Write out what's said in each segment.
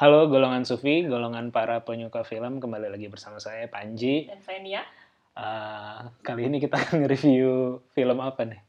Halo golongan Sufi, golongan para penyuka film kembali lagi bersama saya Panji. Dan saya Nia. Uh, kali ini kita akan nge-review film apa nih?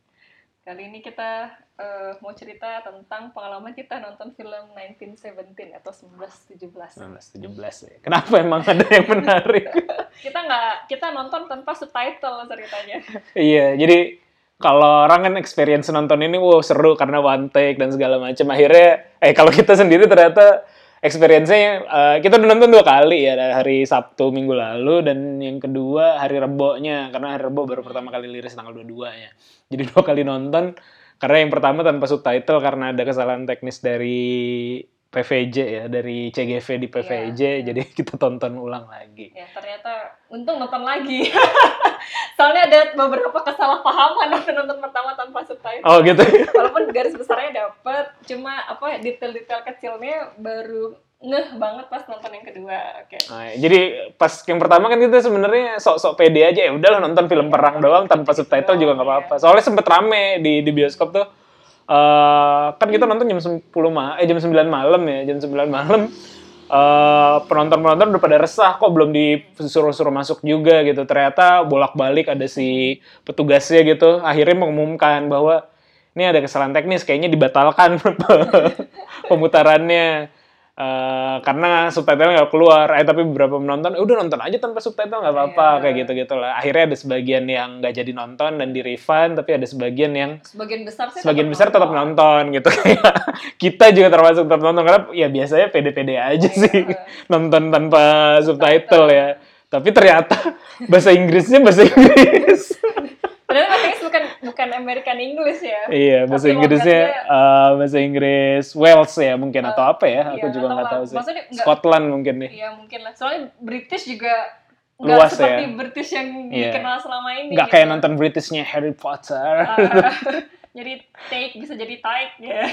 Kali ini kita uh, mau cerita tentang pengalaman kita nonton film 1917 atau 1917. 1917 ya. Kenapa emang ada yang menarik? kita nggak kita nonton tanpa subtitle ceritanya. iya, jadi kalau orang kan experience nonton ini wow seru karena one take dan segala macam. Akhirnya eh kalau kita sendiri ternyata experience-nya uh, kita udah nonton dua kali ya hari Sabtu minggu lalu dan yang kedua hari Rebo-nya karena hari Rebo baru pertama kali liris tanggal 22 ya. Jadi dua kali nonton karena yang pertama tanpa subtitle karena ada kesalahan teknis dari PVJ ya dari CGV di PVJ yeah. jadi kita tonton ulang lagi. Ya ternyata untung nonton lagi. Soalnya ada beberapa kesalahpahaman waktu nonton pertama tanpa subtitle. Oh gitu. Walaupun garis besarnya dapat, cuma apa detail-detail kecilnya baru ngeh banget pas nonton yang kedua. Oke. Okay. Nah, jadi pas yang pertama kan kita sebenarnya sok-sok pede aja ya udahlah nonton film perang doang tanpa subtitle juga nggak apa-apa. Soalnya sempet rame di di bioskop tuh Uh, kan kita nonton jam 10 ma eh jam 9 malam ya, jam 9 malam. Uh, penonton-penonton udah pada resah kok belum disuruh-suruh masuk juga gitu. Ternyata bolak-balik ada si petugasnya gitu akhirnya mengumumkan bahwa ini ada kesalahan teknis kayaknya dibatalkan pemutarannya. Uh, karena subtitle nggak keluar, eh tapi beberapa menonton, udah nonton aja tanpa subtitle nggak apa-apa yeah. kayak gitu gitu lah. Akhirnya ada sebagian yang nggak jadi nonton dan di refund, tapi ada sebagian yang sebagian besar sih sebagian besar tetap nonton gitu kita juga termasuk tetap nonton karena ya biasanya pede-pede aja yeah. sih nonton tanpa subtitle ya. Tapi ternyata bahasa Inggrisnya bahasa Inggris. Padahal Inggris bukan bukan American English ya. Iya, bahasa Tapi Inggrisnya uh, bahasa Inggris Wales ya mungkin uh, atau apa ya? Aku iya, juga nggak tahu sih. Maksudnya, enggak, Scotland mungkin nih. Iya, mungkin lah. Soalnya British juga nggak Luas seperti ya. British yang yeah. dikenal selama ini. Nggak gitu. kayak nonton Britishnya Harry Potter. Uh, jadi take bisa jadi take ya.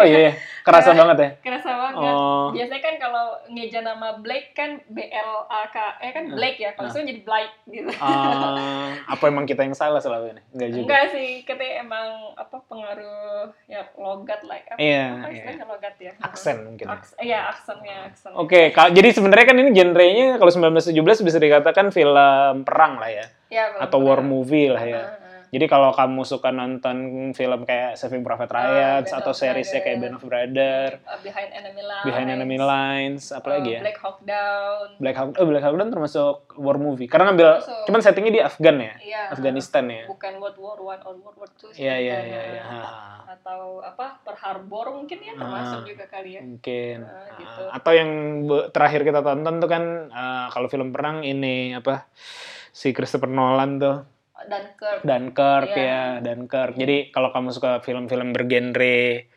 oh iya, iya. kerasa banget ya. Kerasa banget. Oh. Biasanya kan kalau ngeja nama Blake kan B L A K E kan nah. Blake ya. Kalau nah. jadi Blake gitu. Uh, apa emang kita yang salah selama ini? Enggak juga. Enggak sih, kita emang apa pengaruh ya logat lah. Apa, iya, apa iya. logat ya? Aksen mungkin. Ya? Aks iya, aksennya aksen. Oke, okay, jadi sebenarnya kan ini genrenya kalau 1917 bisa dikatakan film perang lah ya. Ya, atau war movie lah ya. Uh, jadi kalau kamu suka nonton film kayak Saving Private ah, Ryan uh, atau seriesnya kayak Band of Brother, uh, Behind Enemy Lines, Behind Enemy Lines, apa uh, lagi ya? Black Hawk Down. Black Hawk, oh Black Hawk Down termasuk war movie. Karena ngambil, termasuk. cuman settingnya di Afgan ya, iya, Afghanistan ya. Bukan World War One or World War Two. Iya iya iya. iya. Atau apa Pearl Harbor mungkin ya termasuk uh, juga kali ya. Mungkin. Uh, gitu. Atau yang terakhir kita tonton tuh kan uh, kalau film perang ini apa si Christopher Nolan tuh Dunkirk. Dunkirk yeah. ya, Dunkirk. Jadi kalau kamu suka film-film bergenre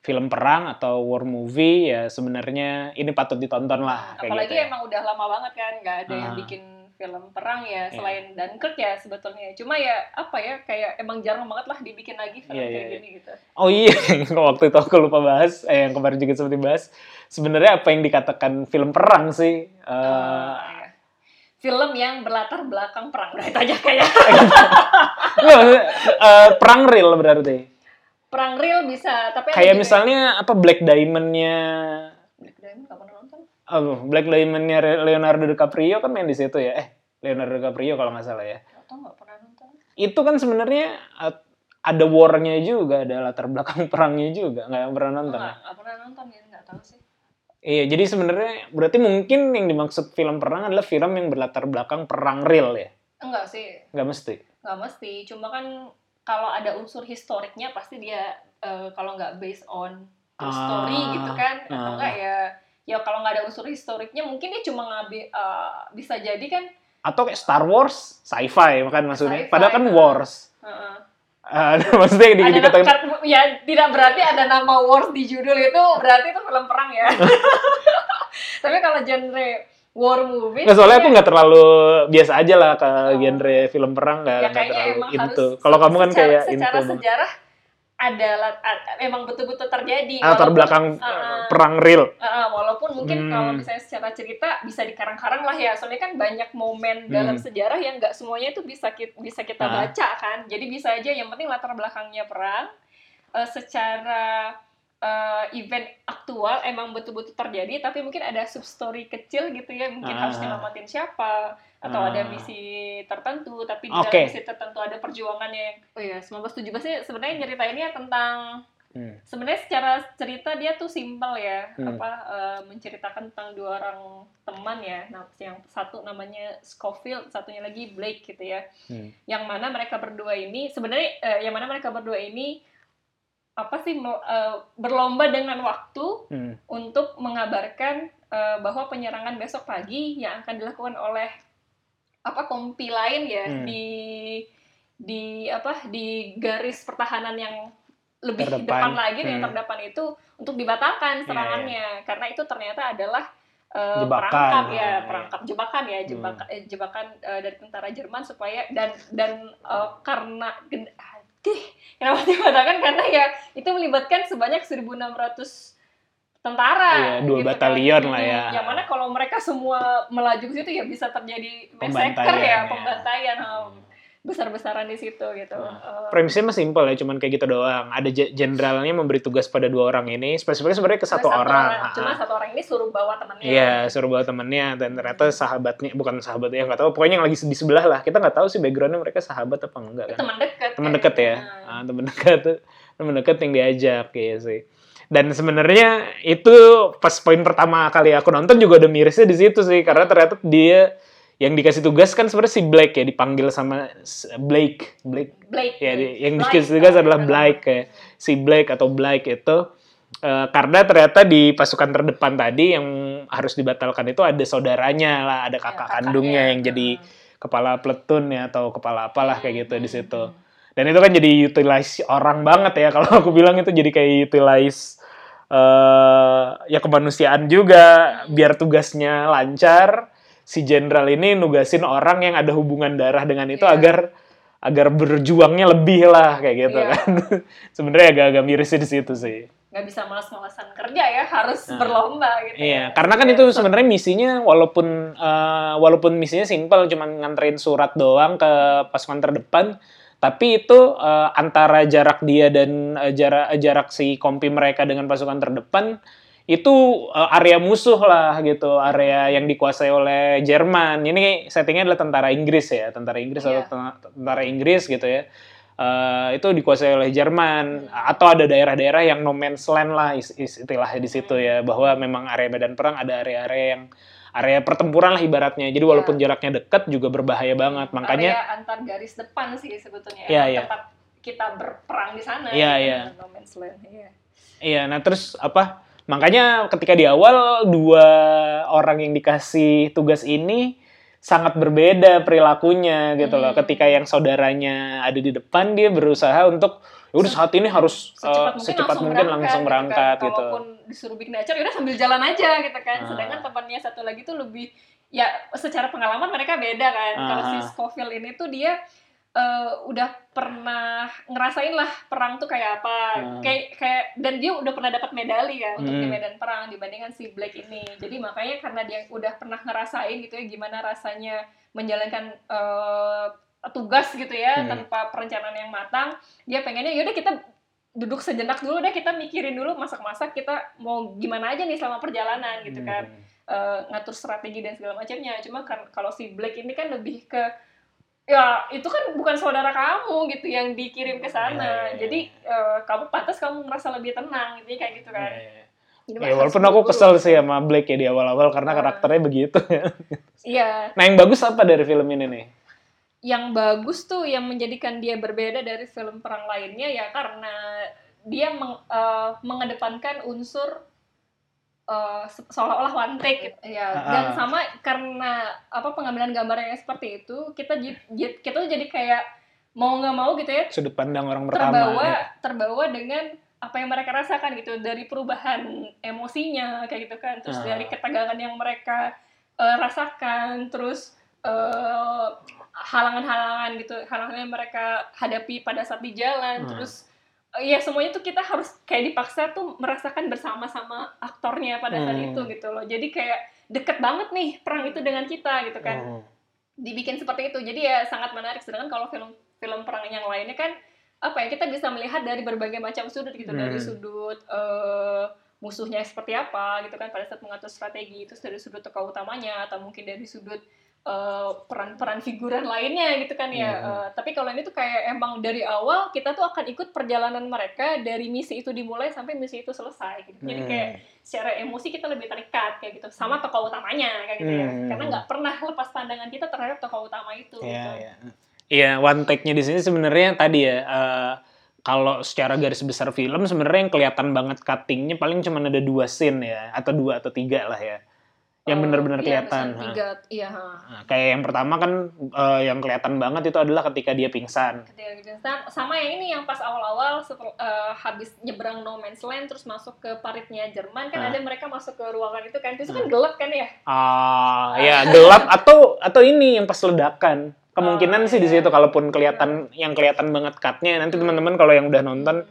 film perang atau war movie ya sebenarnya ini patut ditonton lah. Kayak Apalagi gitu ya. emang udah lama banget kan nggak ada uh. yang bikin film perang ya iya. selain yeah. Dunkirk ya sebetulnya. Cuma ya apa ya kayak emang jarang banget lah dibikin lagi film yeah, kayak yeah. gini gitu. Oh iya, waktu itu aku lupa bahas, eh, yang kemarin juga sempat dibahas. Sebenarnya apa yang dikatakan film perang sih? Uh, uh film yang berlatar belakang perang. Nah, itu aja kayak. uh, perang real berarti. Perang real bisa, tapi kayak misalnya apa Black Diamond-nya Black Diamond pernah nonton. Oh, Black Diamond-nya Leonardo DiCaprio kan main di situ ya. Eh, Leonardo DiCaprio kalau nggak salah ya. Atau nggak pernah nonton. Itu kan sebenarnya ada war-nya juga, ada latar belakang perangnya juga. Nggak pernah nonton. Nggak, nggak pernah nonton ya, nggak tahu sih. Iya, jadi sebenarnya berarti mungkin yang dimaksud film perang adalah film yang berlatar belakang perang real ya? Enggak sih. Enggak mesti. Enggak mesti, cuma kan kalau ada unsur historiknya pasti dia uh, kalau nggak based on true story ah, gitu kan, ah. atau enggak ya ya kalau nggak ada unsur historiknya mungkin dia cuma ngambil uh, bisa jadi kan atau kayak Star Wars sci-fi kan maksudnya sci padahal kan wars uh -uh. Uh, maksudnya di, ada dikatakan ya tidak berarti ada nama wars di judul itu berarti itu film perang ya. Tapi kalau genre war movie Nggak, soalnya ya, aku nggak terlalu biasa aja lah ke oh. genre film perang nggak ya, terlalu itu. Kalau kamu kan secara, kayak secara into sejarah adalah memang betul-betul terjadi. Latar belakang uh, perang real. Uh, walaupun mungkin hmm. kalau misalnya secara cerita bisa dikarang-karang lah ya. Soalnya kan banyak momen hmm. dalam sejarah yang nggak semuanya itu bisa kita, bisa kita baca kan. Jadi bisa aja yang penting latar belakangnya perang. Uh, secara uh, event aktual emang betul-betul terjadi tapi mungkin ada sub story kecil gitu ya mungkin Ah. harus nyelamatin siapa atau Ah. ada misi tertentu tapi di Oke. dalam misi tertentu ada perjuangannya yang oh ya 1917 sih sebenarnya nyeritainnya tentang Hmm. sebenarnya secara cerita dia tuh simpel ya Hmm. apa eh, menceritakan tentang dua orang teman ya nah yang satu namanya Scofield satunya lagi Blake gitu ya Hmm. yang mana mereka berdua ini sebenarnya eh, yang mana mereka berdua ini apa sih eh, berlomba dengan waktu Hmm. untuk mengabarkan eh, bahwa penyerangan besok pagi yang akan dilakukan oleh apa kompi lain ya Hmm. di di apa di garis pertahanan yang lebih Terdepan. depan lagi yang Hmm. terdepan itu untuk dibatalkan Iya, serangannya karena itu ternyata adalah Jebakan. perangkap ya iya. perangkap jebakan ya jebakan eh, jebakan eh, dari tentara Jerman supaya dan dan eh, karena Aduh, kenapa dibatalkan karena ya itu melibatkan sebanyak 1.600 tentara Iya, dua gitu kan. batalion lah Mm, ya. yang mana kalau mereka semua melaju ke situ ya bisa terjadi massacre ya ya. pembantaian um, besar-besaran di situ gitu. Nah, Eh, Premisnya mah simpel ya, cuman kayak gitu doang. Ada je- jenderalnya memberi tugas pada dua orang ini, spesifiknya sebenarnya ke satu, orang. cuma Ah. satu orang ini suruh bawa temannya Iya, suruh bawa temennya dan ternyata sahabatnya bukan sahabat ya nggak tahu pokoknya yang lagi di sebelah lah. Kita nggak tahu sih backgroundnya mereka sahabat apa enggak kan. Teman dekat teman dekat ya. Nah. ah, teman dekat teman dekat yang diajak ya sih. Dan sebenarnya itu pas poin pertama kali aku nonton juga ada mirisnya di situ sih karena ternyata dia yang dikasih tugas kan sebenarnya si Blake ya dipanggil sama Blake Blake Blake ya yang Blake, dikasih tugas kalau adalah dalam- Blake kayak si Blake atau Blake itu eh, karena ternyata di pasukan terdepan tadi yang harus dibatalkan itu ada saudaranya lah ada Ya, kakak kakaknya. kandungnya yang jadi Hmm. kepala platoon ya atau kepala apalah kayak gitu di Hmm, situ hmm. dan itu kan jadi utilize orang banget ya kalau aku bilang itu jadi kayak utilize eh ya kemanusiaan juga biar tugasnya lancar si jenderal ini nugasin orang yang ada hubungan darah dengan itu Iya. agar agar berjuangnya lebih lah kayak gitu Iya. kan sebenarnya agak-agak mirisnya di situ sih nggak bisa malas-malasan kerja ya harus Nah. berlomba gitu Iya, ya. karena kan Iya, itu so- sebenarnya misinya walaupun eh, walaupun misinya simpel cuman nganterin surat doang ke pasukan terdepan, tapi itu eh, antara jarak dia dan eh, jarak jarak si kompi mereka dengan pasukan terdepan itu eh, area musuh lah gitu, area yang dikuasai oleh Jerman. Ini settingnya adalah tentara Inggris ya, tentara Inggris Iya. atau ten- tentara Inggris gitu ya. Eh, itu dikuasai oleh Jerman atau ada daerah-daerah yang no man's land lah is- is- istilahnya di situ ya bahwa memang area medan perang ada area-area yang area pertempuran lah ibaratnya jadi walaupun jaraknya dekat juga berbahaya banget makanya area antar garis depan sih sebetulnya Iya, Emang iya. tempat kita berperang di sana Iya, gitu, iya. no man's land iya iya nah terus apa makanya ketika di awal dua orang yang dikasih tugas ini sangat berbeda perilakunya gitu loh Hmm. ketika yang saudaranya ada di depan dia berusaha untuk "Ya udah saat ini harus secepat eh, mungkin, secepat langsung mungkin berangkat, langsung gitu berangkat kan. gitu. Kalaupun disuruh bikin acara, ya udah sambil jalan aja gitu kan. Ah. Sedangkan temannya satu lagi tuh lebih ya secara pengalaman mereka beda kan. Kalau si Ah. Scofield ini tuh dia eh, udah pernah ngerasain lah perang tuh kayak apa. Ah. Kayak kayak dan dia udah pernah dapat medali kan untuk di Hmm. medan perang dibandingkan si Blake ini. Jadi makanya karena dia udah pernah ngerasain gitu ya gimana rasanya menjalankan eh, tugas gitu ya Hmm. tanpa perencanaan yang matang, dia pengennya yaudah kita duduk sejenak dulu deh kita mikirin dulu masak-masak kita mau gimana aja nih selama perjalanan gitu kan Hmm. Eh, ngatur strategi dan segala macamnya cuma kan kalau si Black ini kan lebih ke ya itu kan bukan saudara kamu gitu yang dikirim ke Iya, sana iya, iya. jadi eh, kamu pantas kamu ngerasa lebih tenang gitu kayak gitu kan Iya, iya. Jadi Ya, walaupun aku kesel sih sama Blake ya di awal-awal karena Ah. karakternya begitu. iya nah yang bagus apa dari film ini nih? yang bagus tuh yang menjadikan dia berbeda dari film perang lainnya ya karena dia meng- eh, mengedepankan unsur eh, se- seolah-olah one take gitu. ya Ah. dan sama karena apa pengambilan gambarnya seperti itu kita kita tuh jadi kayak mau nggak mau gitu ya Sudut pandang orang pertama. terbawa ya. terbawa dengan apa yang mereka rasakan gitu dari perubahan emosinya kayak gitu kan terus Ah. dari ketegangan yang mereka eh, rasakan terus eh, halangan-halangan gitu halangan yang mereka hadapi pada saat di jalan Hmm. terus ya semuanya tuh kita harus kayak dipaksa tuh merasakan bersama-sama aktornya pada saat Hmm. itu gitu loh jadi kayak deket banget nih perang itu dengan kita gitu kan Hmm. dibikin seperti itu jadi ya sangat menarik sedangkan kalau film film perang yang lainnya kan apa ya kita bisa melihat dari berbagai macam sudut gitu dari Hmm. sudut eh, musuhnya seperti apa gitu kan pada saat mengatur strategi terus dari sudut tokoh utamanya atau mungkin dari sudut eh, peran-peran figuran lainnya gitu kan ya Hmm. Eh, tapi kalau ini tuh kayak emang dari awal kita tuh akan ikut perjalanan mereka dari misi itu dimulai sampai misi itu selesai gitu jadi Hmm. kayak secara emosi kita lebih terikat kayak gitu sama tokoh utamanya kayak gitu ya Hmm. karena nggak pernah lepas pandangan kita terhadap tokoh utama itu Iya, gitu. iya. Iya, one take-nya di sini sebenarnya tadi ya eh, kalau secara garis besar film sebenarnya yang kelihatan banget cutting-nya paling cuma ada dua scene ya atau dua atau tiga lah ya. Yang Eh, benar-benar iya, kelihatan. tiga iya. Nah, kayak yang pertama kan eh, yang kelihatan banget itu adalah ketika dia pingsan. Ketika gitu. Sa- sama yang ini yang pas awal-awal eh, habis nyebrang no man's land terus masuk ke paritnya Jerman kan Ah. ada mereka masuk ke ruangan itu kan itu kan gelap kan ya Ah, ya gelap atau atau ini yang pas ledakan. Kemungkinan Oh, sih di iya. situ kalaupun kelihatan yang kelihatan banget cut-nya nanti Hmm. teman-teman kalau yang udah nonton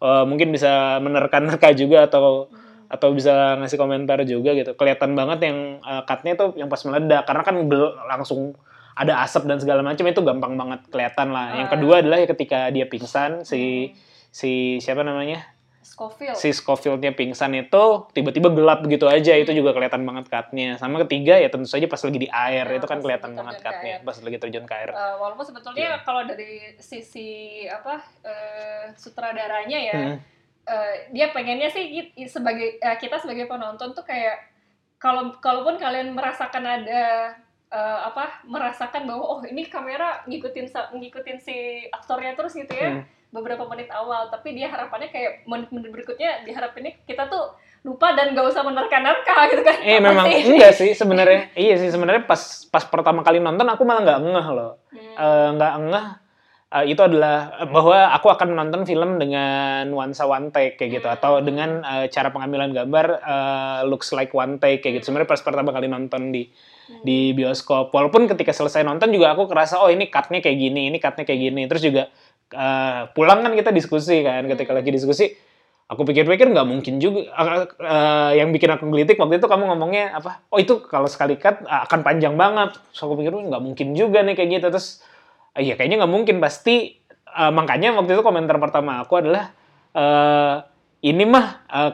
eh, mungkin bisa menerka-nerka juga atau atau bisa ngasih komentar juga gitu. Kelihatan banget yang uh, cut-nya tuh yang pas meledak karena kan bel- langsung ada asap dan segala macam itu gampang banget kelihatan lah. Yang Ah. kedua adalah ya ketika dia pingsan si Hmm. si siapa namanya? Scofield Si Scofield-nya pingsan itu tiba-tiba gelap gitu aja itu juga kelihatan banget cut-nya. Sama ketiga ya tentu saja pas lagi di air Nah, itu kan kelihatan banget ke cut-nya pas lagi terjun ke air. Eh, walaupun sebetulnya Iya. kalau dari sisi apa eh, sutradaranya ya Hmm. Eh, dia pengennya sih sebagai eh, kita sebagai penonton tuh kayak kalau kalaupun kalian merasakan ada eh, apa merasakan bahwa oh ini kamera ngikutin ngikutin si aktornya terus gitu ya Hmm. beberapa menit awal tapi dia harapannya kayak menit-menit berikutnya diharapinnya kita tuh lupa dan gak usah menerka-nerka gitu kan Eh memang sih? enggak sih sebenarnya. iya sih sebenarnya pas pas pertama kali nonton aku malah nggak ngeh loh. Hmm. Nggak ngeh eh, itu adalah bahwa aku akan menonton film dengan nuansa one take kayak gitu Hmm. atau dengan eh, cara pengambilan gambar eh, looks like one take kayak gitu. Sebenarnya pas pertama kali nonton di Hmm. di bioskop. Walaupun ketika selesai nonton juga aku kerasa oh ini cut-nya kayak gini, ini cut-nya kayak gini. Terus juga eh, pulang kan kita diskusi kan ketika Hmm. lagi diskusi aku pikir-pikir nggak mungkin juga Eh, eh, yang bikin aku gelitik waktu itu kamu ngomongnya apa oh itu kalau sekali cut ah, akan panjang banget so aku pikir "Wah, nggak mungkin juga nih kayak gitu terus ah, iya kayaknya nggak mungkin. Pasti Eh, makanya waktu itu komentar pertama aku adalah eh, ini mah eh,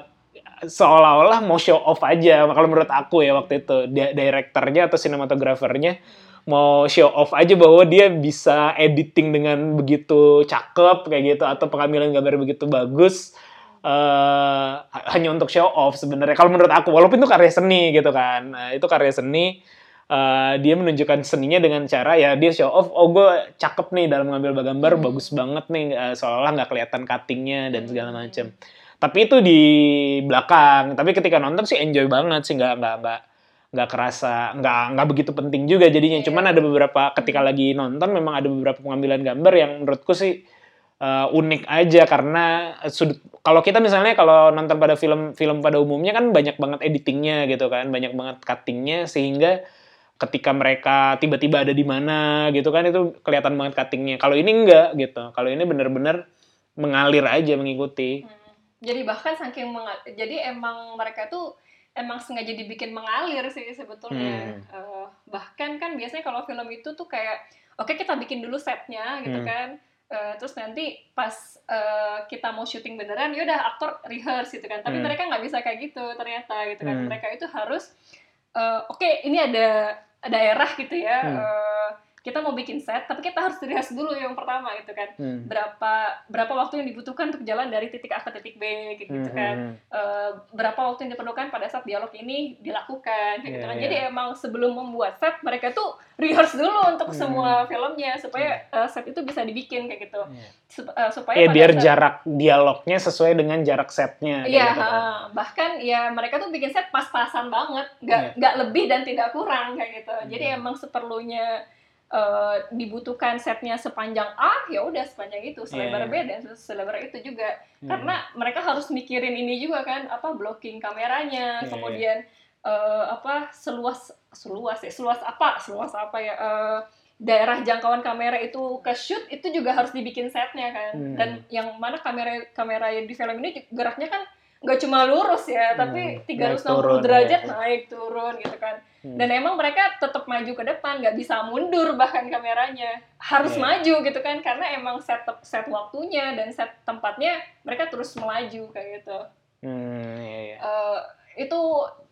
seolah-olah mau show off aja. Kalau menurut aku ya waktu itu Di- direkturnya atau sinematografernya mau show off aja bahwa dia bisa editing dengan begitu cakep kayak gitu atau pengambilan gambar begitu bagus eh hanya untuk show off sebenarnya. Kalau menurut aku walaupun itu karya seni gitu kan. Nah, itu karya seni eh, dia menunjukkan seninya dengan cara ya dia show off oh gue cakep nih dalam mengambil gambar Hmm. bagus banget nih eh, seolah nggak kelihatan cuttingnya dan segala macam tapi itu di belakang tapi ketika nonton sih enjoy banget sih nggak nggak nggak nggak kerasa nggak nggak begitu penting juga jadinya Iya. cuman ada beberapa ketika lagi nonton memang ada beberapa pengambilan gambar yang menurutku sih uh, unik aja karena sudut kalau kita misalnya kalau nonton pada film-film pada umumnya kan banyak banget editingnya gitu kan banyak banget cuttingnya sehingga ketika mereka tiba-tiba ada di mana gitu kan itu kelihatan banget cuttingnya kalau ini enggak gitu kalau ini bener-bener mengalir aja mengikuti Hmm. Jadi bahkan saking mengal- jadi emang mereka tuh emang sengaja dibikin mengalir sih sebetulnya. Hmm. Eh, bahkan kan biasanya kalau film itu tuh kayak oke kita bikin dulu setnya gitu Hmm. kan. Eh, terus nanti pas eh, kita mau syuting beneran, yaudah aktor rehearse gitu kan. Tapi Hmm. mereka nggak bisa kayak gitu ternyata gitu kan. Hmm. Mereka itu harus eh, oke ini ada daerah gitu ya. Hmm. eh, kita mau bikin set, tapi kita harus rehearse dulu yang pertama gitu kan Hmm. berapa berapa waktu yang dibutuhkan untuk jalan dari titik A ke titik B gitu, Hmm, kan Eh, berapa waktu yang diperlukan pada saat dialog ini dilakukan gitu Iya, kan iya. jadi emang sebelum membuat set mereka tuh rehearse dulu untuk Hmm. semua filmnya supaya eh, set itu bisa dibikin kayak gitu Iya. Sup- eh, supaya Ya pada biar saat- jarak dialognya sesuai dengan jarak setnya. Iya, gitu kan. ha, bahkan ya mereka tuh bikin set pas-pasan banget, nggak Iya. nggak lebih dan tidak kurang kayak gitu. Jadi Hmm. emang seperlunya eh, dibutuhkan setnya sepanjang A, ya udah sepanjang itu, selebar Iya. B dan selebar itu juga. Hmm. Karena mereka harus mikirin ini juga kan, apa blocking kameranya, Iya, kemudian eh, apa seluas seluas ya, seluas apa, seluas apa ya. eh, daerah jangkauan kamera itu ke shoot itu juga harus dibikin setnya kan Hmm. dan yang mana kamera kamera yang di film ini geraknya kan nggak cuma lurus ya, tapi Hmm, naik 360 turun, derajat ya. naik turun gitu kan. Hmm. Dan emang mereka tetap maju ke depan, nggak bisa mundur bahkan kameranya harus Iya. maju gitu kan, karena emang set set waktunya dan set tempatnya mereka terus melaju kayak gitu. Hmm, iya, iya. Eh, itu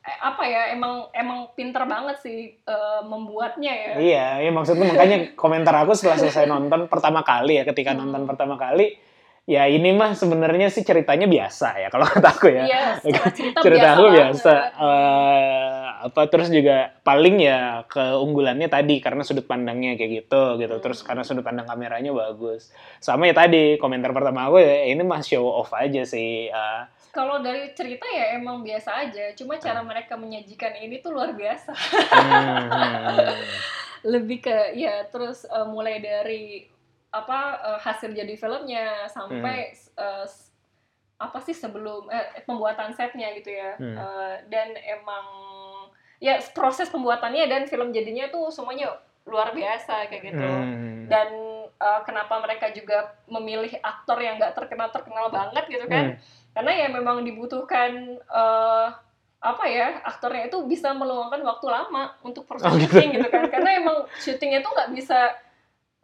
eh, apa ya emang emang pinter banget sih eh, membuatnya ya. Iya, iya maksudku makanya komentar aku setelah selesai nonton pertama kali ya, ketika Hmm. nonton pertama kali, ya ini mah sebenarnya sih ceritanya biasa ya kalau kata aku ya. Iya, cerita, cerita biasa aku biasa. Eh, apa terus juga paling ya keunggulannya tadi karena sudut pandangnya kayak gitu gitu. Terus Hmm. karena sudut pandang kameranya bagus. Sama ya tadi komentar pertama aku ya ini mah show off aja sih Eh, Kalau dari cerita ya emang biasa aja, cuma cara mereka menyajikan ini tuh luar biasa. hmm, hmm, Lebih ke ya terus eh, mulai dari apa eh, hasil jadi filmnya sampai eh, s- apa sih sebelum eh, pembuatan setnya gitu ya. Hmm. Eh, dan emang ya proses pembuatannya dan film jadinya tuh semuanya luar biasa kayak gitu. hmm. Dan eh, kenapa mereka juga memilih aktor yang nggak terkenal terkenal banget gitu kan? Hmm. karena ya memang dibutuhkan eh, apa ya aktornya itu bisa meluangkan waktu lama untuk proses Oh, gitu. syuting gitu kan karena emang syutingnya tuh nggak bisa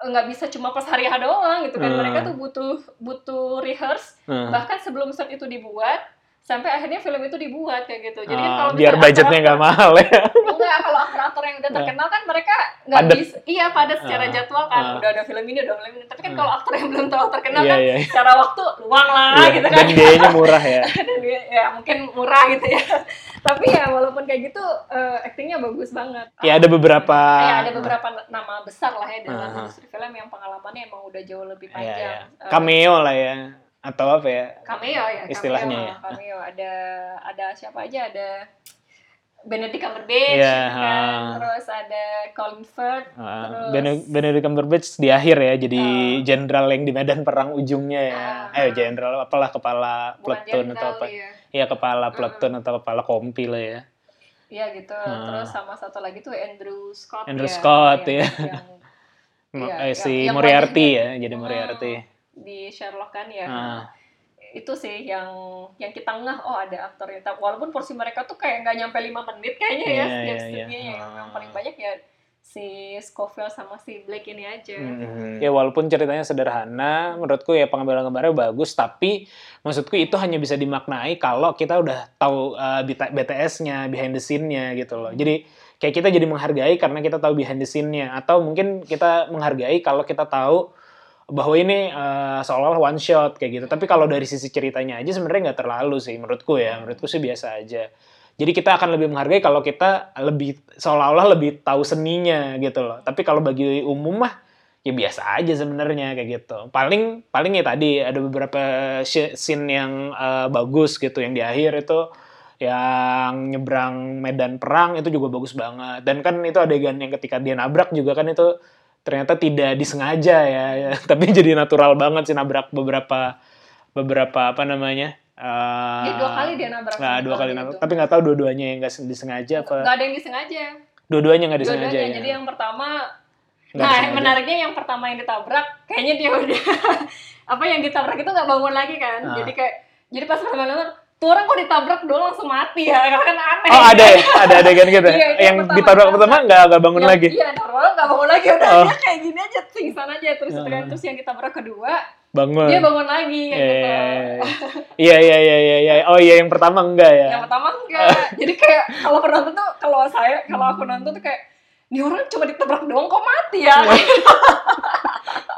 nggak bisa cuma pas hari H doang gitu kan Hmm. mereka tuh butuh butuh rehearse Hmm. bahkan sebelum set itu dibuat sampai akhirnya film itu dibuat kayak gitu. Jadi kan Ah, kalau biar budgetnya nggak mahal ya. Enggak kalau aktor-aktor yang udah terkenal kan mereka nggak bisa iya padat secara Ah, jadwal kan. ah. udah ada film ini udah film ini. Tapi kan kalau aktor yang belum terlalu terkenal Iya, kan iya. secara waktu luang lah Iya, gitu kan. dan biayanya murah ya. Dan dia ya mungkin murah gitu ya. Tapi ya walaupun kayak gitu eh, aktingnya bagus banget. Ya ada beberapa ya ada beberapa nama besar lah ya dalam Ah. industri film yang pengalamannya emang udah jauh lebih Iya, panjang. Iya. Eh, cameo lah ya atau apa ya cameo ya cameo, Istilahnya ya. cameo ada ada siapa aja ada Benedict Cumberbatch Iya, gitu kan ah. terus ada Colin Firth Ah, Terus- Bene- Benedict Cumberbatch di akhir ya jadi jenderal yang di medan perang ujungnya ya. Ah. Eh jenderal apalah kepala platoon atau apa. ya Iya kepala platoon atau kepala kompi lah ya. Iya gitu Ah. terus sama satu lagi tuh Andrew Scott Andrew ya, Scott, ya. yang Iya, eh, yang- si yang Moriarty ya jadi. Moriarty. Di Sherlock kan ya Ah. itu sih yang yang kita ngeh oh ada aktornya Tapi walaupun porsi mereka tuh kayak nggak nyampe lima menit kayaknya ya Iya, setiap iya, scene-nya iya. yang yang paling banyak ya si Scofield sama si Blake ini aja Mhm. Ya walaupun ceritanya sederhana, menurutku ya pengambilan gambarnya bagus, tapi maksudku itu hanya bisa dimaknai kalau kita udah tahu uh, BTS-nya, behind the scene-nya gitu loh. Jadi kayak kita jadi menghargai karena kita tahu behind the scene-nya, atau mungkin kita menghargai kalau kita tahu bahwa ini uh, seolah-olah one shot kayak gitu. Tapi kalau dari sisi ceritanya aja sebenarnya nggak terlalu sih menurutku ya. Menurutku sih biasa aja. Jadi kita akan lebih menghargai kalau kita lebih seolah-olah lebih tahu seninya gitu loh. Tapi kalau bagi umum mah ya biasa aja sebenarnya kayak gitu. Paling paling ya tadi ada beberapa scene yang uh, bagus gitu yang di akhir itu yang nyebrang medan perang itu juga bagus banget. Dan kan itu adegan yang ketika dia nabrak juga kan itu ternyata tidak disengaja ya, ya. tapi jadi natural banget sih nabrak beberapa beberapa apa namanya? uh, Dia dua kali dia nabrak Nah, sama dua kali nabrak. itu. Tapi nggak tahu dua-duanya yang nggak disengaja apa. nggak ada yang disengaja Dua-duanya nggak disengaja dua-duanya ya. jadi yang pertama Nggak nah disengaja. menariknya yang pertama yang ditabrak kayaknya dia udah apa yang ditabrak itu nggak bangun lagi kan Ah. jadi kayak jadi pas pertama nonton tuh orang kok ditabrak doang langsung mati ya karena kan aneh Oh ada ya? ada adegan gitu ya? Iya, yang pertama. ditabrak pertama nggak nggak bangun Yang- lagi. Iya, normal nggak bangun lagi udah Oh. dia kayak gini aja pingsan aja terus kan terus yang ditabrak kedua Bangun. dia bangun lagi Iya kayak gitu. iya iya iya iya iya. Oh iya yang pertama enggak ya. Yang pertama enggak. Jadi kayak kalau penonton tuh kalau saya kalau aku nonton tuh kayak ini orang cuma ditabrak doang kok mati ya.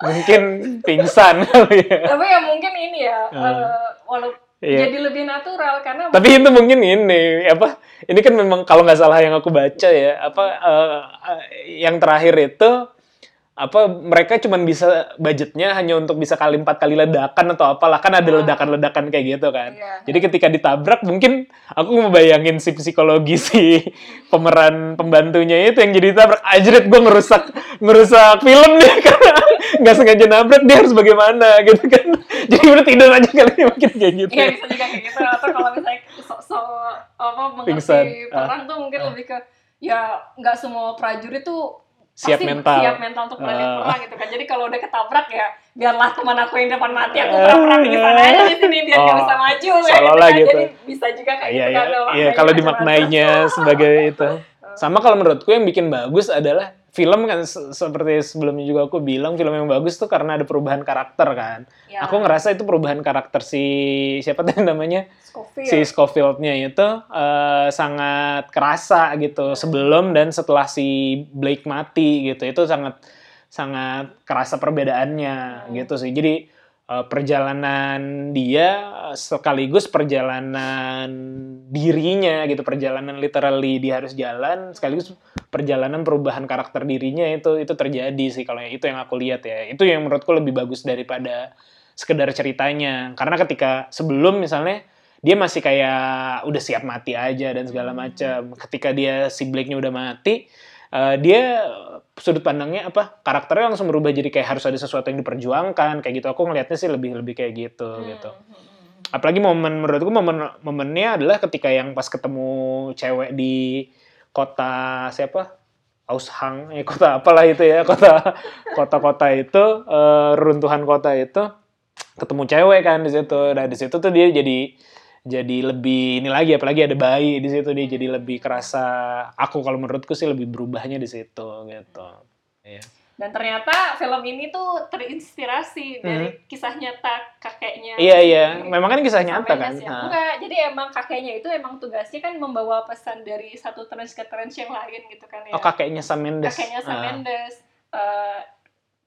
Mungkin pingsan ya. Tapi ya mungkin ini ya Ah. eh, walaupun Iya. jadi lebih natural karena Tapi itu mungkin ini apa? Ini kan memang kalau nggak salah yang aku baca ya apa eh, yang terakhir itu apa mereka cuma bisa budgetnya hanya untuk bisa kali empat kali ledakan atau apalah kan ada Ah. ledakan-ledakan kayak gitu kan. Iya. Jadi ketika ditabrak mungkin aku ngebayangin si psikologi si pemeran pembantunya itu yang jadi ditabrak ajret gue ngerusak ngerusak film nih karena nggak sengaja nabrak dia harus bagaimana gitu kan. Jadi udah tidur aja kali ya, mungkin kayak gitu. Iya bisa juga kayak gitu atau kalau misalnya so, apa mengerti Pingsan. Ah. perang tuh mungkin lebih ke ya nggak semua prajurit tuh siap pasti mental. siap mental untuk berani Ah. perang gitu kan. Jadi kalau udah ketabrak ya biarlah teman aku yang depan mati aku perang di sana aja di sini biar Oh, bisa maju kayak seolah-olah kan. gitu. Jadi bisa juga kayak Iya, gitu iya, kan. iya. maknanya Kalau dimaknainya sebagai itu. Sama kalau menurutku yang bikin bagus adalah film kan se- seperti sebelumnya juga aku bilang film yang bagus tuh karena ada perubahan karakter kan. Ya, Aku ngerasa itu perubahan karakter si siapa tadi namanya Scofield. si Scofield-nya itu eh, sangat kerasa gitu sebelum dan setelah si Blake mati gitu itu sangat sangat kerasa perbedaannya Hmm. gitu sih jadi eh, perjalanan dia eh, sekaligus perjalanan dirinya gitu. Perjalanan literally dia harus jalan sekaligus perjalanan perubahan karakter dirinya itu itu terjadi sih kalau itu yang aku lihat ya. Itu yang menurutku lebih bagus daripada sekedar ceritanya. Karena ketika sebelum misalnya dia masih kayak udah siap mati aja dan segala macam ketika dia si Blake-nya udah mati eh, dia sudut pandangnya apa? Karakternya langsung berubah jadi kayak harus ada sesuatu yang diperjuangkan kayak gitu. Aku ngelihatnya sih lebih lebih kayak gitu Hmm, gitu. hmm, hmm, hmm. apalagi momen menurutku momen momennya adalah ketika yang pas ketemu cewek di kota siapa? Aushang ya kota apalah itu ya kota kota-kota itu eh, runtuhan kota itu ketemu cewek kan di situ. Nah di situ tuh dia jadi jadi lebih ini lagi apalagi ada bayi di situ dia jadi lebih kerasa aku kalau menurutku sih lebih berubahnya di situ gitu Iya. Dan ternyata film ini tuh terinspirasi dari kisah nyata kakeknya. iya iya memang kan kisah nyata kan ya. Nah. Enggak, jadi emang kakeknya itu emang tugasnya kan membawa pesan dari satu trans ke trans yang lain gitu kan ya. oh kakeknya Sam Mendes kakeknya Sam Ah. Mendes. Eh,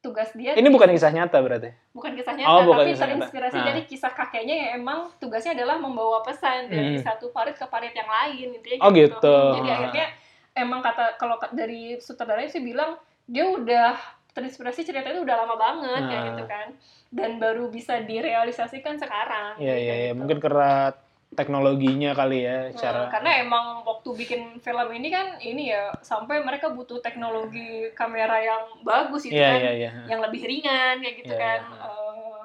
tugas dia ini bukan kisah nyata berarti bukan kisah nyata, Oh, bukan tapi kisah nyata. terinspirasi Ah. dari kisah kakeknya yang emang tugasnya adalah membawa pesan dari Hmm. satu parit ke parit yang lain intinya Oh, gitu. Jadi akhirnya emang kata kalau ka- dari sutradaranya sih bilang dia udah terinspirasi cerita itu udah lama banget kayak Ah. gitu kan dan baru bisa direalisasikan sekarang. Iya iya iya gitu. mungkin karena teknologinya kali ya Nah, cara karena emang waktu bikin film ini kan ini ya sampai mereka butuh teknologi kamera yang bagus gitu Iya kan iya iya. yang lebih ringan kayak gitu Iya, kan iya. Eh,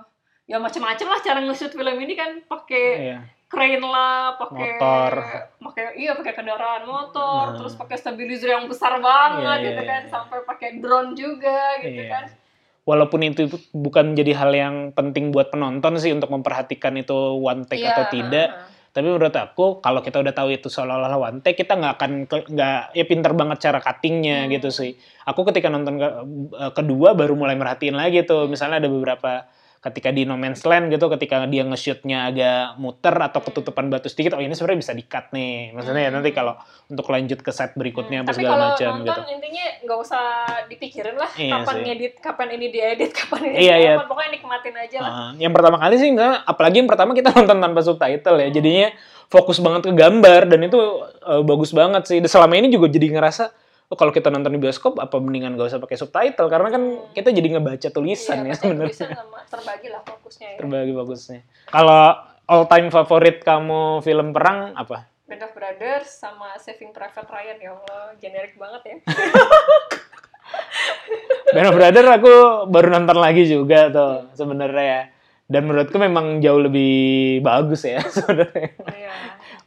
ya macam-macam lah cara nge-shoot film ini kan pakai Iya. crane lah pakai Motor. pakai iya pakai kendaraan motor Nah. terus pakai stabilizer yang besar banget Iya, iya, gitu kan iya. sampai pakai drone juga gitu Iya. kan Walaupun itu bukan jadi hal yang penting buat penonton sih untuk memperhatikan itu one take Iya, atau tidak, heeh. Tapi menurut aku kalau kita udah tahu itu seolah-olah one take, kita nggak akan nggak ya pinter banget cara cuttingnya Hmm. gitu sih. Aku ketika nonton ke- eh, kedua baru mulai merhatiin lagi tuh, misalnya ada beberapa ketika di No Man's Land gitu, ketika dia nge-shootnya agak muter atau ketutupan batu sedikit, oh ini sebenarnya bisa di-cut nih. Maksudnya ya Hmm. nanti kalau untuk lanjut ke set berikutnya Hmm, apa tapi segala kalau macam nonton gitu. intinya nggak usah dipikirin lah Iya kapan sih. ngedit kapan ini diedit kapan ini Iya, iya. pokoknya nikmatin aja lah Ah, yang pertama kali sih misalnya, apalagi yang pertama kita nonton tanpa subtitle ya, jadinya fokus banget ke gambar dan itu eh, bagus banget sih. Dan selama ini juga jadi ngerasa, oh kalau kita nonton di bioskop apa mendingan gak usah pakai subtitle karena kan kita jadi ngebaca tulisan Iya, ya sebenarnya. terbagi lah fokusnya ya Terbagi bagusnya. Kalau all time favorit kamu film perang apa? Band of Brothers sama Saving Private Ryan ya Allah generik banget ya Band of Brother aku baru nonton lagi juga tuh sebenarnya. Dan menurutku memang jauh lebih bagus ya sebenarnya. Iya.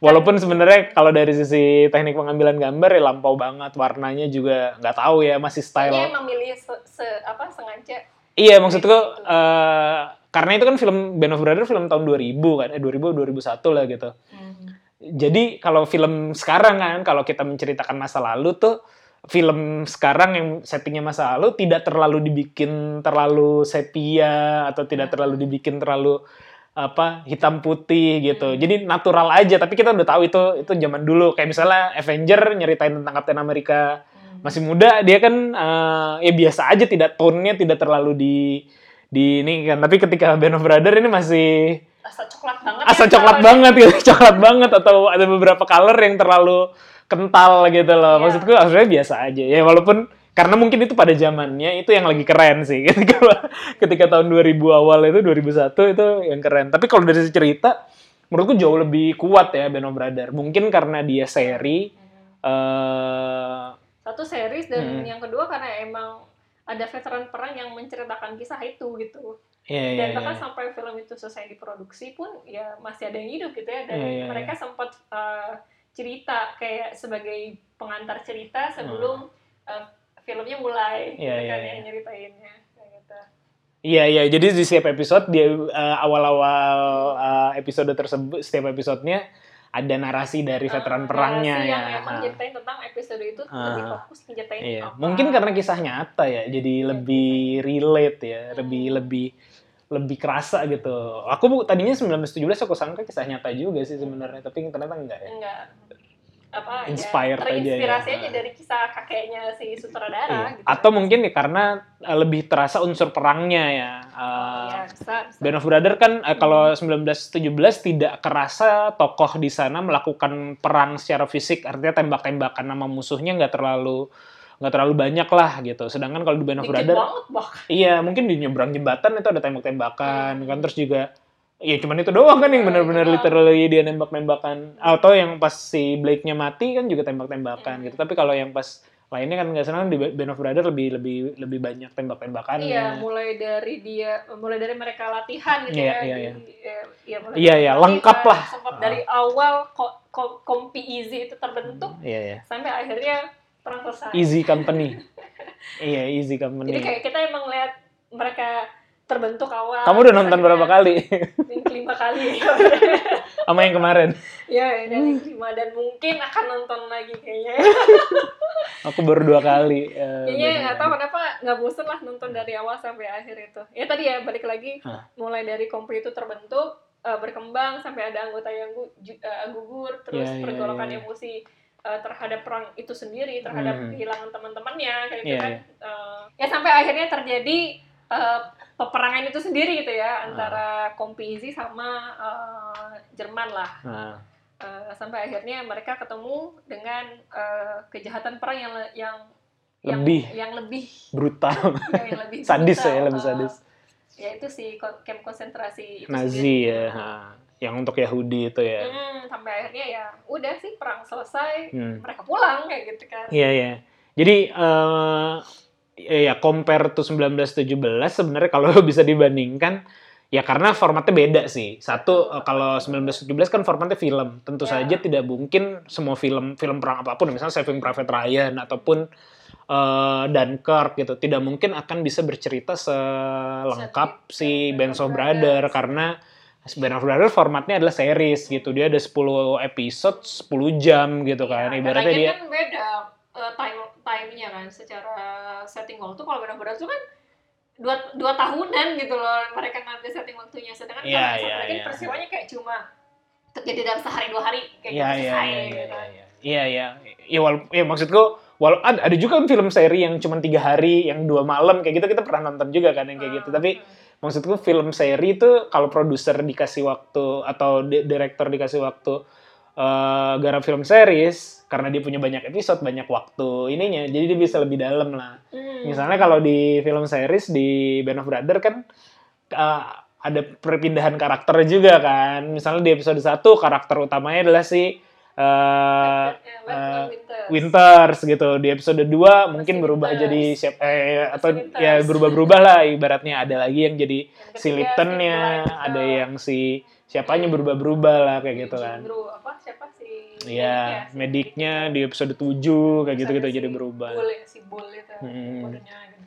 Walaupun sebenarnya kalau dari sisi teknik pengambilan gambar ya lampau banget, warnanya juga nggak tahu ya masih style. emang milih se, se- apa sengaja Iya maksudku eh, karena itu kan film Band of Brothers film tahun 2000 kan, eh 2000 2001 lah gitu. Jadi kalau film sekarang kan kalau kita menceritakan masa lalu tuh film sekarang yang settingnya masa lalu tidak terlalu dibikin terlalu sepia atau tidak terlalu dibikin terlalu apa hitam putih gitu. Hmm. Jadi natural aja tapi kita udah tahu itu itu zaman dulu. Kayak misalnya Avenger nyeritain tentang Captain America masih muda dia kan eh, ya biasa aja tidak tone-nya tidak terlalu di di ini kan. Tapi ketika Band of Brother ini masih asa coklat banget asa ya, coklat banget gitu coklat banget atau ada beberapa color yang terlalu kental gitu loh. Iya. maksudku sebenarnya biasa aja ya walaupun karena mungkin itu pada zamannya itu yang lagi keren sih. Ketika ketika tahun 2000 awal itu 2001 itu yang keren. Tapi kalau dari cerita menurutku jauh lebih kuat ya Band of Brother mungkin karena dia seri eh satu series dan Hmm. yang kedua karena emang ada veteran perang yang menceritakan kisah itu gitu. Ya, ya, dan ya. bahkan sampai film itu selesai diproduksi pun ya masih ada yang hidup gitu ya. Dan Iya, iya, mereka sempat uh, cerita kayak sebagai pengantar cerita sebelum Hmm. uh, filmnya mulai Iya, gitu iya, kan iya. yang nyeritainnya kayak gitu. Iya iya jadi di setiap episode dia eh, awal-awal eh, episode tersebut setiap episodenya ada narasi dari veteran Ah, perangnya narasi ya. yang emang Ah. nyeritain tentang episode itu lebih Ah. fokus nyeritain Iya, apa. mungkin karena kisah nyata ya, jadi lebih relate ya, lebih lebih lebih kerasa gitu. Aku tadinya 1917 aku sangka kisah nyata juga sih sebenarnya, tapi ternyata enggak ya. enggak apa Inspired ya, aja ya. terinspirasi aja dari kisah kakeknya si sutradara Iya. gitu. Atau mungkin ya karena eh, lebih terasa unsur perangnya ya. Oh, Eh, ya, bisa, bisa. Band of Brothers kan eh, kalau 1917 tidak kerasa tokoh di sana melakukan perang secara fisik, artinya tembak-tembakan sama musuhnya nggak terlalu nggak terlalu banyak lah gitu. Sedangkan kalau di Band of Brothers. Iya, mungkin di nyebrang jembatan itu ada tembak-tembakan kan terus juga ya cuman itu doang kan yang Hmm. Iya, benar-benar itu doang. literally dia nembak-nembakan atau yang pas si Blake-nya mati kan juga tembak-tembakan Hmm. gitu. Tapi kalau yang pas lainnya kan nggak senang di Band of Brothers lebih lebih lebih banyak tembak-tembakannya. Iya, mulai dari dia, mulai dari mereka latihan gitu Iya, ya. iya, di- ya, iya, mulai Iya, iya, lengkap lah. Sempat dari awal ko- ko- kompi easy itu terbentuk Iya, iya. sampai akhirnya selesai. Easy Company. iya, Easy Company. Jadi kayak kita emang lihat mereka terbentuk awal. Kamu udah nonton berapa kali? Yang kelima kali. Sama yang kemarin. ya, dan yang kelima dan mungkin akan nonton lagi kayaknya. Aku baru dua kali. eh, Kayaknya nggak tahu kenapa nggak bosen lah nonton dari awal sampai akhir itu. Ya tadi ya balik lagi Hah. mulai dari kompi itu terbentuk eh, berkembang sampai ada anggota yang gu- eh, gugur terus Iya, iya, pergolakan iya. emosi eh, terhadap perang itu sendiri terhadap Hmm. kehilangan teman-temannya kayak gitu Iya, kan. iya. Eh, ya sampai akhirnya terjadi eh, peperangan itu sendiri gitu Ah. ya antara kompi Izi sama eh, Jerman lah. Nah, Eh, sampai akhirnya mereka ketemu dengan eh, kejahatan perang yang yang yang- Lebih. yang lebih brutal. ya, yang lebih sadis brutal. ya, lebih Eh, sadis. ya itu si camp konsentrasi itu Nazi sendiri. ya, ha. Yang untuk Yahudi itu ya. Hmm, sampai akhirnya ya udah sih perang selesai Hmm. mereka pulang kayak gitu kan Iya iya. Jadi eh ya, ya compare to 1917 sebenarnya kalau bisa dibandingkan ya karena formatnya beda sih. Satu eh, kalau 1917 kan formatnya film. Tentu Ya. saja tidak mungkin semua film film perang apa pun misalnya Saving Private Ryan ataupun eh Dunkirk gitu tidak mungkin akan bisa bercerita selengkap si Band of Brothers karena Band of Brothers formatnya adalah series gitu. Dia ada 10 episode 10 jam gitu kan. Ya, Ibaratnya dia kan beda eh, time time-nya kan secara setting waktu kalau benar-benar itu kan dua, dua tahunan gitu loh mereka ngambil setting waktunya sedangkan Iya, kalau misalkan iya. peristiwanya kayak cuma terjadi dalam sehari dua hari kayak Iya gitu iya selesai iya gitu. iya iya ya maksudku walau ada, ada juga film seri yang cuma tiga hari yang dua malam kayak gitu kita pernah nonton juga kan yang kayak gitu Hmm, tapi maksudku film seri itu kalau produser dikasih waktu atau di- direktur dikasih waktu eh garap film series karena dia punya banyak episode banyak waktu ininya jadi dia bisa lebih dalam lah Hmm. misalnya kalau di film series di Band of Brothers kan eh, ada perpindahan karakter juga kan misalnya di episode 1 karakter utamanya adalah si Ya, Batman eh, Winters. Gitu di episode 2 mungkin Masih berubah Winters. jadi siap eh atau Winters. ya berubah-berubah lah ibaratnya ada lagi yang jadi Yang si Liptonnya si ada yang si siapanya berubah-berubah lah kayak gitu kan apa siapa si Iya, si mediknya di episode 7 kayak gitu-gitu ada jadi si berubah. Bull, ya, si Bull itu Hmm. gede,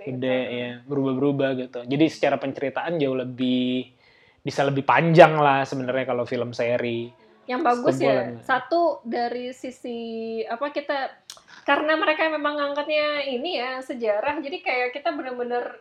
Gede gitu. ya, berubah-berubah gitu. Jadi secara penceritaan jauh lebih bisa lebih panjang lah sebenarnya kalau film seri. Yang bagus ya satu dari sisi apa kita karena mereka memang ngangkatnya ini ya sejarah jadi kayak kita bener-bener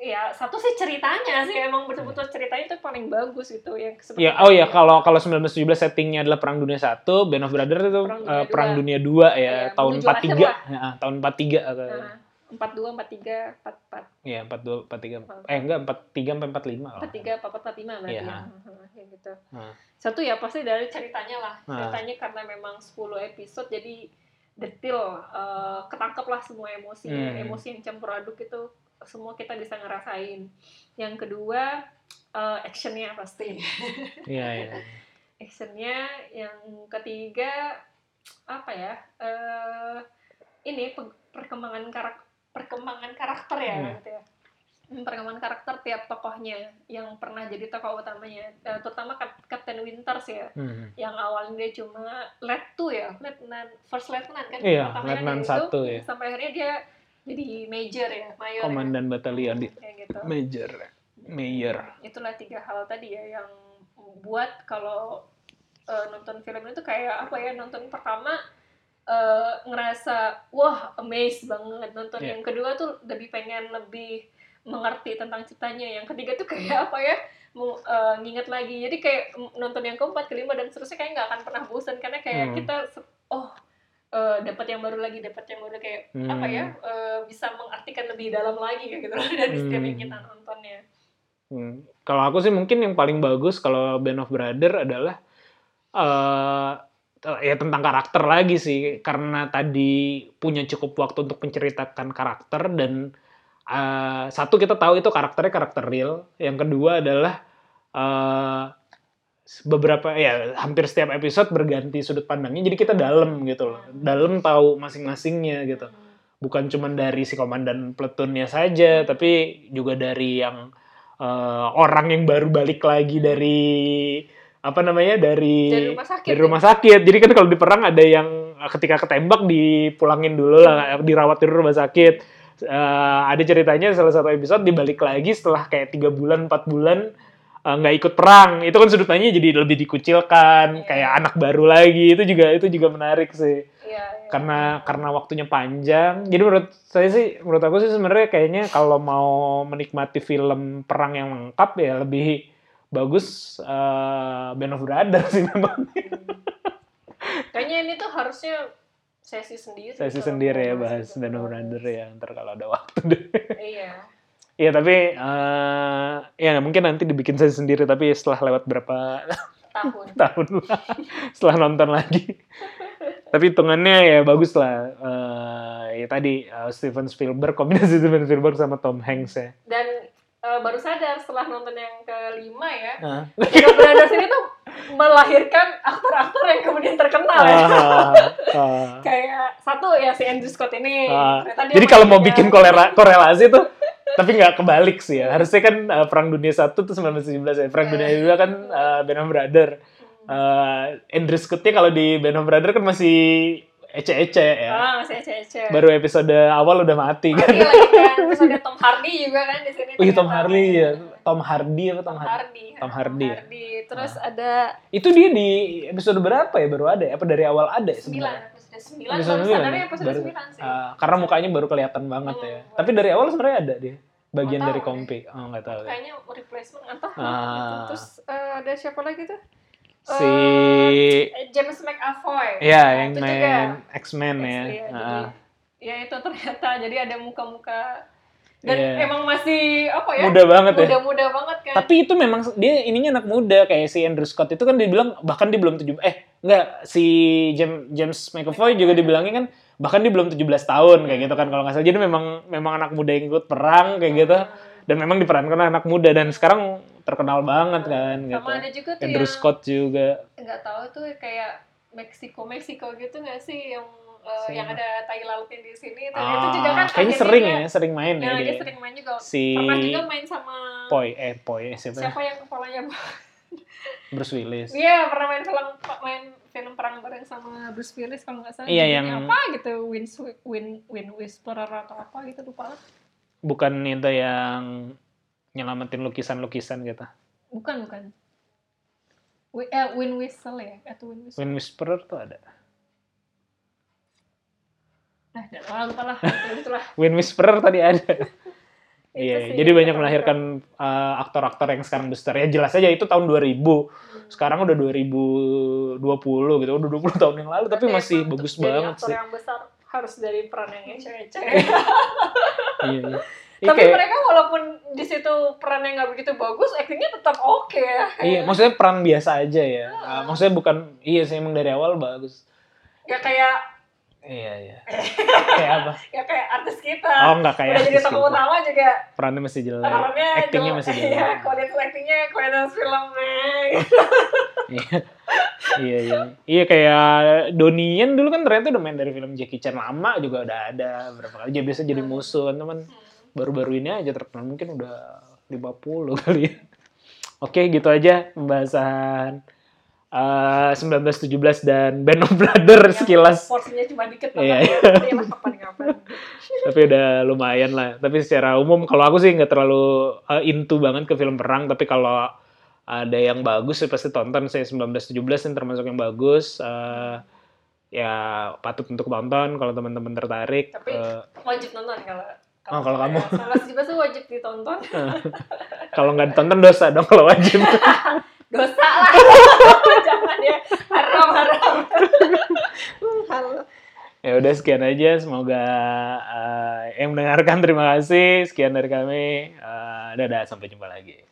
ya satu sih ceritanya sih emang betul-betul ceritanya itu paling bagus itu yang seperti Ya, oh ya kalau kalau 1917 settingnya adalah Perang Dunia 1, Band of Brothers itu Perang Dunia Perang dua. Dunia 2 ya, Iya, tahun menuju akhir 43. lah. Ya, tahun 43 atau nah, empat dua empat tiga empat empat ya 42 43. Eh enggak 43 sampai 45 kalau. empat tiga empat empat lima berarti Iya. ya Hmm, kayak gitu Nah. satu ya pasti dari ceritanya lah Nah. ceritanya karena memang 10 episode jadi detail eh, ketangkep lah semua emosi Hmm. emosi yang campur aduk itu semua kita bisa ngerasain yang kedua eh, actionnya pasti Iya iya. actionnya yang ketiga apa ya eh ini pe- perkembangan karak perkembangan karakter ya Hmm. gitu ya perkembangan karakter tiap tokohnya yang pernah jadi tokoh utamanya Eh, terutama Captain Winters ya Hmm. yang awalnya dia cuma let two ya lieutenant first lieutenant kan Iya, pertamanya lieutenant dari itu, satu ya. sampai akhirnya dia jadi major ya mayor Komandan batalion di ya, gitu Major. Mayor. itulah tiga hal tadi ya yang buat kalau eh, nonton film itu kayak apa ya nonton pertama eh, ngerasa wah amazed banget nonton Iya. yang kedua tuh lebih pengen lebih mengerti tentang ceritanya yang ketiga tuh kayak apa ya mau nginget lagi jadi kayak nonton yang keempat kelima dan seterusnya kayak nggak akan pernah bosan karena kayak Hmm. kita oh eh, dapat yang baru lagi dapat yang baru kayak Hmm. apa ya eh, bisa mengartikan lebih dalam lagi kayak gitu dari setiap yang Hmm. kita nontonnya Hmm. Kalau aku sih mungkin yang paling bagus kalau Band of Brother adalah eh ya tentang karakter lagi sih karena tadi punya cukup waktu untuk menceritakan karakter dan eh, satu kita tahu itu karakternya karakter real. Yang kedua adalah eh beberapa ya hampir setiap episode berganti sudut pandangnya jadi kita dalam gitu loh. Dalam tahu masing-masingnya gitu. Bukan cuma dari si komandan platoonnya saja tapi juga dari yang eh, orang yang baru balik lagi dari apa namanya dari dari rumah sakit dari ya? rumah sakit. Jadi kan kalau di perang ada yang ketika ketembak dipulangin dulu lah, dirawat di rumah sakit. Eh, ada ceritanya salah satu episode dibalik lagi setelah kayak tiga bulan empat bulan eh, nggak ikut perang. Itu kan sudut pandangnya jadi lebih dikucilkan, Iya. kayak anak baru lagi. Itu juga itu juga menarik sih. Iya, iya. Karena karena waktunya panjang. Jadi menurut saya sih menurut aku sih sebenarnya kayaknya kalau mau menikmati film perang yang lengkap ya lebih bagus eh, Band of Brothers sih memang. kayaknya ini tuh harusnya sesi sendiri Sesi sendiri ya bahas Band of Brothers. Ya ntar kalau ada waktu deh. iya Iya tapi eh ya mungkin nanti dibikin sesi sendiri tapi setelah lewat berapa tahun tahun lah setelah nonton lagi. tapi hitungannya ya bagus lah. Eh ya tadi eh, Steven Spielberg kombinasi Steven Spielberg sama Tom Hanks ya. dan eh, baru sadar setelah nonton yang kelima ya Ah. Band of Brothers ini tuh melahirkan aktor-aktor yang kemudian terkenal ya Ah, ah. kayak satu ya si Andrew Scott ini dia jadi kalau mau bikin korela- korelasi tuh, tapi nggak kebalik sih ya. Harusnya kan uh, Perang Dunia 1 tuh 1917 ya. Perang Dunia 2 kan uh, Band of Brother. Uh, Andrew Scott-nya kalau di Band of Brother kan masih ece-ece ya. ah masih ece-ece Baru episode awal udah mati kan. Iya lagi kan terus ada Tom Hardy juga kan di sini Wih, Tom ternyata. Hardy ya. Tom Hardy apa Tom Tom Hardy? Hardy Tom Hardy ya? terus ada Itu dia di episode berapa ya baru ada? ya? Apa dari awal ada ya sembilan sebenarnya? episode sembilan Episode sembilan sadarnya ya? episode Baru- sembilan sih Ah, karena mukanya baru kelihatan banget Hmm, ya. baru. Tapi dari awal sebenarnya ada dia. Bagian dari kompi. Oh, nggak tahu ya. kayaknya replacement entah Ah. gitu. terus eh, ada siapa lagi tuh Si Eh, James McAvoy ya Nah, yang main. X-Men ya. Iya, ya itu ternyata jadi ada muka-muka dan Iya. emang masih apa ya Muda banget ya. muda-muda banget kan Tapi itu memang dia ininya anak muda kayak si Andrew Scott itu kan dibilang bahkan dia belum 7 eh enggak si James James McAvoy juga dibilangnya kan bahkan dia belum 17 tahun kayak gitu kan kalau nggak salah. Jadi memang memang anak muda yang ikut perang kayak gitu dan memang diperankan anak muda dan sekarang terkenal banget kan gitu. sama ada juga tuh Andrew yang Scott juga. nggak tahu tuh kayak Meksiko Meksiko gitu nggak sih yang Si- yang ada tai lautnya di sini itu, Ah, itu juga kan kayaknya sering ya, sering main ya, ya, dia dia. sering main juga Si pernah juga main sama Poi eh Poi siapa? siapa yang kepalanya Bruce Willis. Iya pernah main film main film perang bareng sama Bruce Willis kalau nggak salah Iya, yang- apa gitu Wind Wind Wind Whisperer atau apa gitu lupa Bukan itu yang nyelamatin lukisan-lukisan gitu. bukan bukan Wi- eh, Wind Whistle ya atau Wind Whistle Wind Whisperer tuh ada. nah dan orang lupa lah Itu- itulah Wind Whisperer tadi ada. Iya, sih, jadi banyak melahirkan uh, aktor-aktor yang sekarang besar. Ya jelas aja itu tahun 2000. Sekarang udah 2020 gitu, udah 20 tahun yang lalu tapi Berarti masih bagus banget aktor sih. yang besar harus dari peran yang ece-ece Iya, iya. Iya, tapi kayak- mereka walaupun di situ perannya nggak begitu bagus actingnya tetap oke ya Iya, maksudnya peran biasa aja ya. Uh, maksudnya bukan iya sih emang dari awal bagus. ya kayak Iya, iya. kayak apa? ya kayak artis kita Oh, enggak kayak udah jadi tokoh utama juga Perannya masih jelek. perannya Actingnya jelek. masih iya jelek. kualitas actingnya kualitas filmnya gitu. Iya. iya, iya. Iya kayak Donian dulu kan ternyata udah main dari film Jackie Chan lama juga udah ada berapa kali. Dia biasa jadi musuh kan teman. Baru-baru ini aja terkenal mungkin udah 50 kali ya. Oke, gitu aja pembahasan eh 1917 dan Band of Brothers Yang sekilas. porsinya cuma dikit Iya, banget iya. ya. Tapi udah lumayan lah. Tapi secara umum kalau aku sih nggak terlalu eh, into banget ke film perang, tapi kalau ada yang bagus saya pasti tonton saya 1917 yang termasuk yang bagus. Eh, ya patut untuk tonton kalau teman-teman tertarik. Tapi Eh, wajib nonton kalau Oh, kalau kamu. Sama juga tuh wajib ditonton. kalau nggak ditonton dosa dong kalau wajib. Dosa lah. Jangan ya. Haram, haram. Halo. ya udah sekian aja semoga eh, yang mendengarkan terima kasih sekian dari kami Eh, dadah sampai jumpa lagi